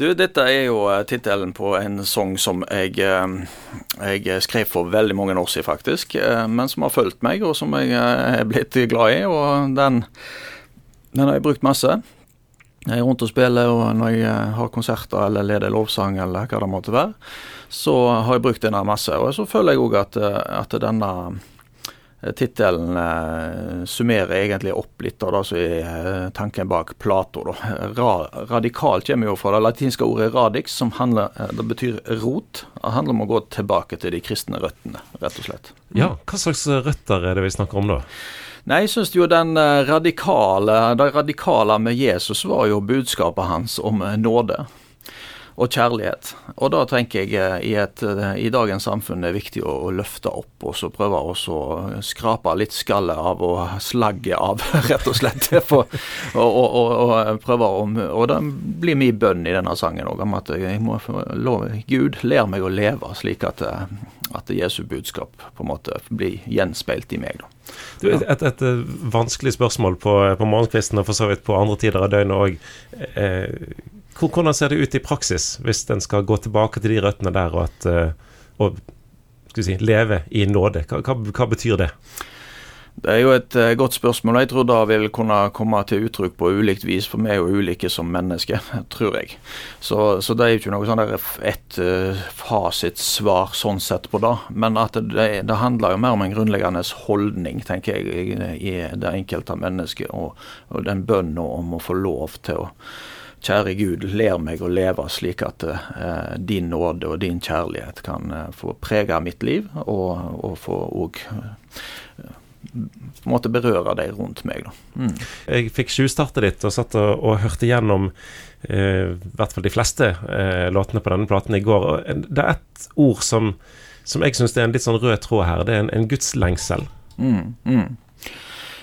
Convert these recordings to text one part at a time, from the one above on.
Du, dette er jo eh, tittelen på en sang som jeg, eh, jeg skrev for veldig mange år siden, faktisk. eh, Men som har fulgt meg, og som jeg er blitt glad i. Og den, den har jeg brukt masse. Jeg er rundt og spiller, og når jeg har konserter eller leder lovsang eller hva det måtte være, så har jeg brukt denne masse. Og så føler jeg òg at, at denne tittelen eh, summerer egentlig opp litt av det som er eh, tanken bak Plato. Ra, radikal kommer jo fra det latinske ordet radix, som handler, eh, det betyr rot. Det handler om å gå tilbake til de kristne røttene, rett og slett. Ja, hva slags røtter er det vi snakker om da? Nei, jeg syns jo den eh, radikale, det radikale med Jesus var jo budskapet hans om eh, nåde og kjærlighet. Og da tenker jeg eh, i, et, eh, i dagens samfunn det er viktig å, å løfte opp og så prøve å skrape litt skallet av og slagget av, rett og slett. For, og, og, og, prøve å Og det blir min bønn i denne sangen òg, om at jeg må få lov Gud, lær meg å leve slik at, eh, at Jesu budskap på en måte blir gjenspeilt i meg. da. Du, et, et, et vanskelig spørsmål på, på morgenkvisten og for så vidt på andre tider av døgnet òg. Hvordan ser det ut i praksis hvis en skal gå tilbake til de røttene der og, at, eh, og si, leve i nåde? Hva, hva, hva betyr det? Det er jo et eh, godt spørsmål. Jeg tror det vil kunne komme til uttrykk på ulikt vis, for vi er jo ulike som mennesker, tror jeg. Så, så det er jo ikke noe sånn der ett uh, fasitsvar sånn sett på det. Men at det, det handler jo mer om en grunnleggende holdning, tenker jeg, i det enkelte mennesket. Og, og den bønnen om å få lov til å Kjære Gud, ler meg å leve slik at eh, din nåde og din kjærlighet kan eh, få prege mitt liv, og, og få òg på en måte berøre de rundt meg. Mm. Jeg fikk tjuvstartet ditt og satt og, og hørte gjennom eh, i hvert fall de fleste eh, låtene på denne platen i går. Og det er ett ord som, som jeg syns er en litt sånn rød tråd her. Det er en, en gudslengsel. Mm, mm.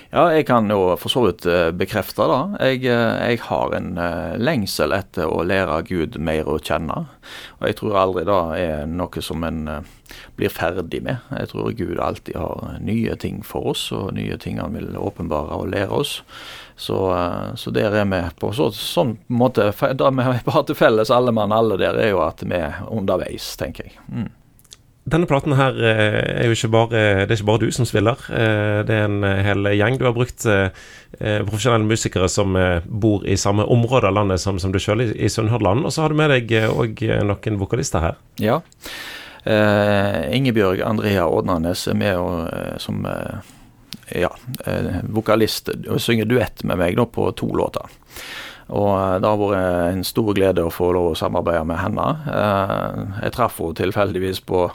Ja, jeg kan jo for så vidt eh, bekrefte det. Jeg, eh, jeg har en eh, lengsel etter å lære Gud mer å kjenne. Og jeg tror aldri det er noe som en blir ferdig med. Jeg tror Gud alltid har nye ting for oss, og nye ting han vil åpenbare og lære oss. Så, så der er vi på så, sånn måte Det vi har til felles, alle mann alle der, er jo at vi er underveis, tenker jeg. Mm. Denne platen her eh, er jo ikke bare Det er ikke bare du som spiller. Eh, Det er en eh, hel gjeng. Du har brukt profesjonelle musikere som bor i samme område av landet som, som du sjøl, i, Sunnhordland. Og så har du med deg òg noen vokalister her. Ja. Eh, Ingebjørg Andrea Ådnanes er med og, som eh, ja, vokalist og synger duett med meg da på to låter. Og eh, det har vært en stor glede å få lov å samarbeide med henne. Eh, jeg traff henne tilfeldigvis på,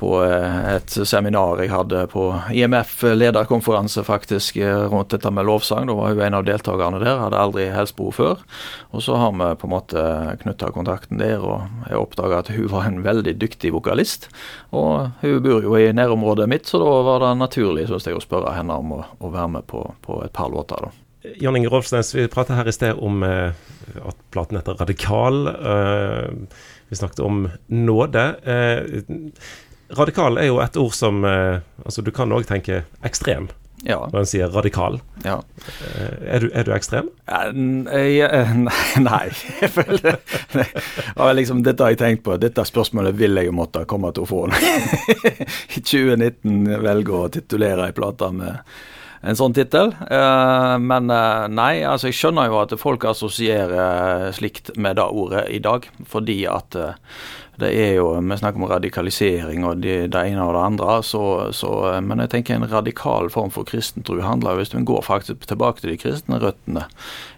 på eh, et seminar jeg hadde på IMF lederkonferanse faktisk rundt dette med lovsang. Da var hun en av deltakerne der, hadde aldri hilst på før. Og så har vi på en måte knytta kontakten der, og jeg oppdaga at hun var en veldig dyktig vokalist. Og hun bor jo i nærområdet mitt, så da var det naturlig synes jeg, å spørre henne om å, å være med på, på et par låter. da. Jan Inge Rolfsnes, vi pratet her i sted om eh, at platen heter Radikal. Eh, vi snakket om nåde. Eh, radikal er jo et ord som eh, Altså, du kan òg tenke ekstrem Ja. når en sier radikal. ja. Eh, er, du, er du ekstrem? Eh, Nei, nei. Jeg føler nei. Ja, liksom, Dette har jeg tenkt på. Dette spørsmålet vil jeg jo måtte komme til å få. I 2019 velge å titulere ei plate med en sånn tittel. Eh, men eh, nei, altså jeg skjønner jo at folk assosierer slikt med det ordet i dag. Fordi at eh, det er jo Vi snakker om radikalisering og det, det ene og det andre. Så, så, eh, men jeg tenker en radikal form for kristentro handler jo Hvis vi går faktisk tilbake til de kristne røttene,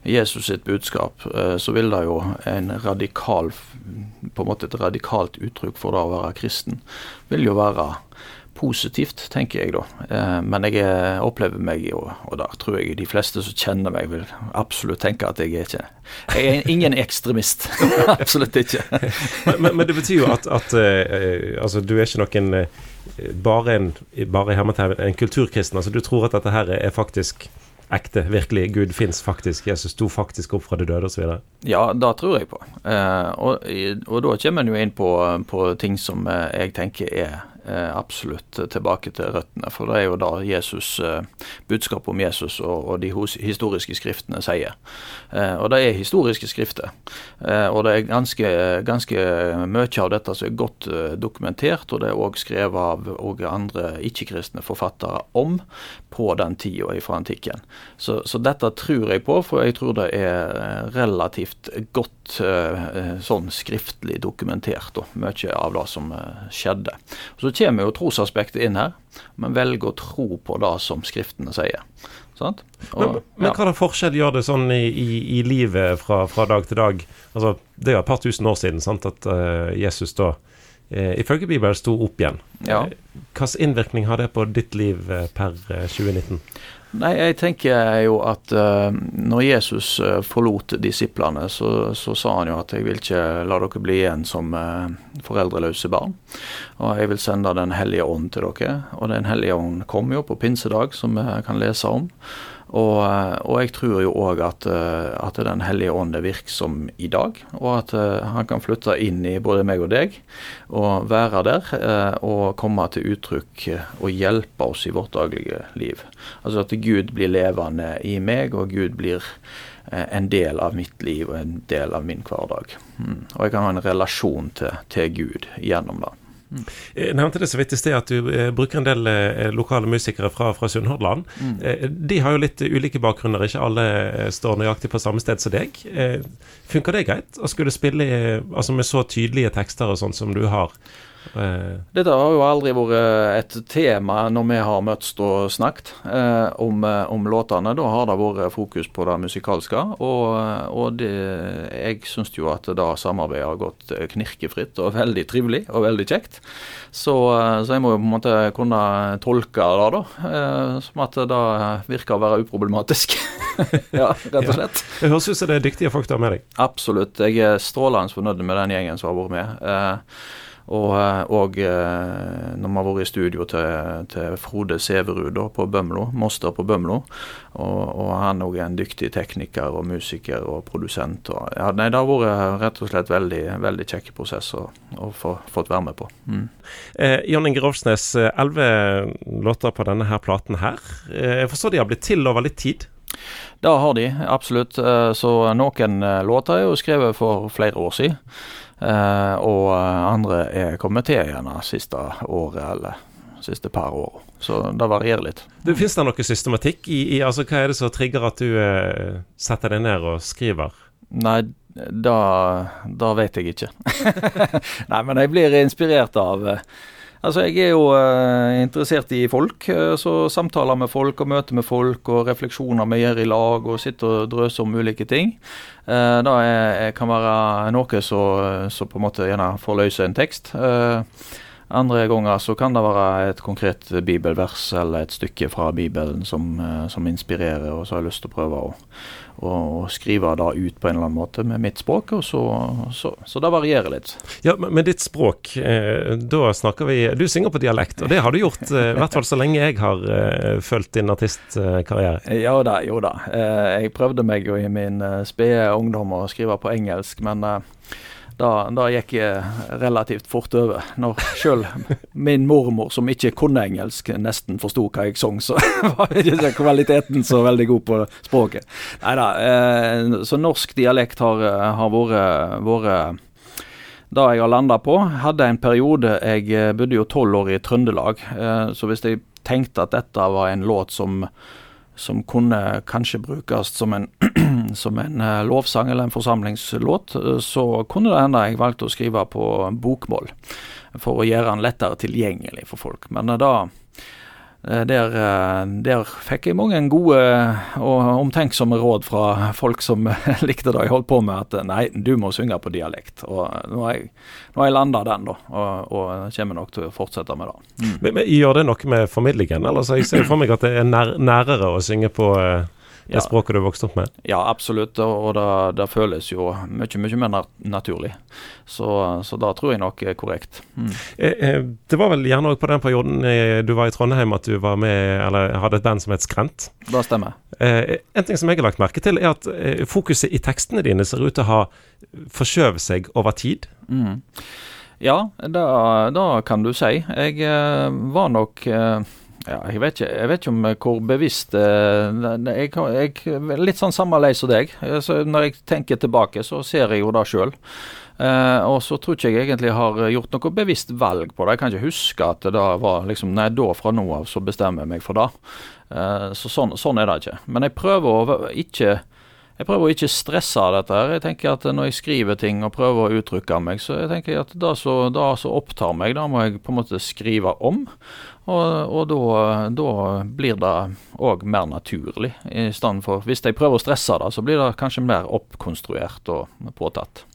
Jesus sitt budskap, eh, så vil det jo en radikal På en måte et radikalt uttrykk for det å være kristen, vil jo være positivt, tenker jeg da. Eh, Men jeg er- opplever meg jo, og da tror jeg de fleste som kjenner meg, vil absolutt tenke at jeg er ikke Jeg er ingen ekstremist. absolutt ikke. Men, men, det betyr jo at, at eh, altså, du er ikke noen eh, bare en, bare en kulturkristen. Altså, du tror at dette her er faktisk ekte, virkelig. Gud fins faktisk. Jesus sto faktisk opp fra de døde, osv. Ja, det tror jeg på. Eh, og, og da kommer en jo inn på, på ting som eh, jeg tenker er, eh, absolutt tilbake til røttene. For det er jo da Jesus, eh, budskapet om Jesus og, de historiske skriftene sier. Eh, og det er historiske skrifter. Eh, og det er ganske, ganske mye av dette som er godt eh, dokumentert, og det er òg skrevet av andre ikke-kristne forfattere om på den tida fra antikken. Så, så, dette tror jeg på, for jeg tror det er relativt godt eh, sånn skriftlig dokumentert, og mye av det som skjedde. Så kommer jo trosaspektet inn her, men velger å tro på det som Skriftene sier. Og, men, men ja. hva da forskjell gjør det sånn i, i, i livet fra, fra, dag til dag? Altså, det er jo et par tusen år siden sant, at uh, Jesus da uh, ifølge Bibelen sto opp igjen. Ja. Uh, Hvilken innvirkning har det på ditt liv per 2019? Nei, jeg tenker jo at uh, når Jesus uh, forlot disiplene, så, så, sa han jo at jeg vil ikke la dere bli igjen som uh, foreldreløse barn. Og jeg vil sende Den hellige ånd til dere. Og Den hellige ånd kom jo på pinsedag, som vi kan lese om. Og, eh, og, jeg tror jo òg at, eh, at, Den hellige ånd er virksom i dag, og at eh, han kan flytte inn i både meg og deg og være der og komme til uttrykk og hjelpe oss i vårt daglige liv. Altså at Gud blir levende i meg, og Gud blir en del av mitt liv og en del av min hverdag. Mm. Og jeg kan ha en relasjon til, til Gud gjennom det. Jeg eh, nevnte det så vidt i sted at du eh, bruker en del eh, lokale musikere fra, fra Sunnhordland. Mm. De har jo litt ulike bakgrunner, ikke alle står nøyaktig på samme sted som deg. Funker det greit å skulle spille altså med så tydelige tekster og sånn som du har? Eh, Dette har jo aldri vært et tema når vi har møttes og snakket eh, om, eh, om, låtene. Da har det vært fokus på det musikalske. Og, og det, jeg syns jo at det samarbeidet har gått knirkefritt og veldig trivelig og veldig kjekt. Så, så, jeg må jo på en måte kunne tolke det da, som at det virker å være uproblematisk. ja, rett og slett. Ja. Det høres ut som det er dyktige folk du har med deg. Absolutt. Jeg er strålende fornøyd med den gjengen som har vært med. Eh, og og, når vi har vært i studio til, til Frode Severud på Bømlo, Moster på Bømlo, og, og han òg er en dyktig tekniker og musiker og produsent. Og, ja, nei, det har vært rett og slett veldig, veldig kjekk prosess å, få fått være med på. Mm. Eh, Jon Inge eh, elleve låter på denne her platen her. Jeg forstår de har blitt til over litt tid? Det har de, absolutt. Så noen låter er jo skrevet for flere år siden. Eh, og andre er kommet til igjen det siste året eller siste par år. Så det varierer litt. Du, Fins det noe systematikk i, i, altså Hva er det som trigger at du eh, setter deg ned og skriver? Nei, da, da vet jeg ikke. Nei, men jeg blir inspirert av eh, Altså, Jeg er jo uh, interessert i folk, uh, så samtaler med folk og møter med folk og refleksjoner vi gjør i lag og sitter og drøser om ulike ting. Uh, det er, kan være noe som på en måte gjerne får løse en tekst. Andre ganger så kan det være et konkret bibelvers eller et stykke fra Bibelen som, som inspirerer, og så har jeg lyst til å prøve å og skrive da ut på en eller annen måte med mitt språk. og Så, så, så det varierer litt. Ja, Med ditt språk, eh, da snakker vi Du synger på dialekt, og det har du gjort eh, i hvert fall så lenge jeg har eh, fulgt din artistkarriere. Ja da, jo da. Eh, jeg prøvde meg jo i min eh, spede ungdom å skrive på engelsk, men eh, da, gikk jeg relativt fort over. Når sjøl min mormor, som ikke kunne engelsk, nesten forsto hva jeg sang, så var ikke kvaliteten så veldig god på språket. Nei da. Eh, så norsk dialekt har, har vært det jeg har landa på. Hadde en periode Jeg bodde jo tolv år i Trøndelag, eh, så hvis jeg tenkte at dette var en låt som som kunne kanskje brukes som en, som en uh, lovsang eller en forsamlingslåt, uh, så kunne det hende jeg valgte å skrive på bokmål for å gjøre den lettere tilgjengelig for folk. Men uh, da Eh, der, eh, der, fikk jeg mange gode og omtenksomme råd fra folk som likte det jeg holdt på med, at nei, du må synge på dialekt. Og nå har jeg, nå jeg landa den, da, og, og, kommer nok til å fortsette med det. Mm. Men, men, gjør det noe med formidlingen? Eller så jeg ser for meg at det er nær, nærere å synge på eh, det ja. språket du vokste opp med? Ja, absolutt. Og det, det føles jo mye, mye mer naturlig. Så, så da tror jeg nok er korrekt. Mm. Eh, eh, det var vel gjerne òg på den perioden eh, du var i Trondheim at du var med, eller hadde et band som het Skrent? Det stemmer. En ting som jeg har lagt merke til, er at fokuset i tekstene dine ser ut til å ha forskjøvet seg over tid. Mm. Ja, det, det kan du si. Jeg var nok ja, jeg vet, ikke, jeg vet ikke om hvor bevisst eh, jeg, jeg, Litt sånn samme lei som deg. Så når jeg tenker tilbake, så ser jeg jo det sjøl. Eh, og så tror ikke jeg egentlig har gjort noe bevisst valg på det. Jeg kan ikke huske at det var liksom Nei, da fra nå av så bestemmer jeg meg for det. Eh, så sånn, sånn, er det ikke. Men jeg prøver å ikke jeg prøver å ikke stresse dette. her. Jeg tenker at Når jeg skriver ting og prøver å uttrykke meg, så jeg tenker at det som opptar meg, da må jeg på en måte skrive om. Og, og da, da, blir det òg mer naturlig. I for Hvis jeg prøver å stresse det, så blir det kanskje mer oppkonstruert og påtatt.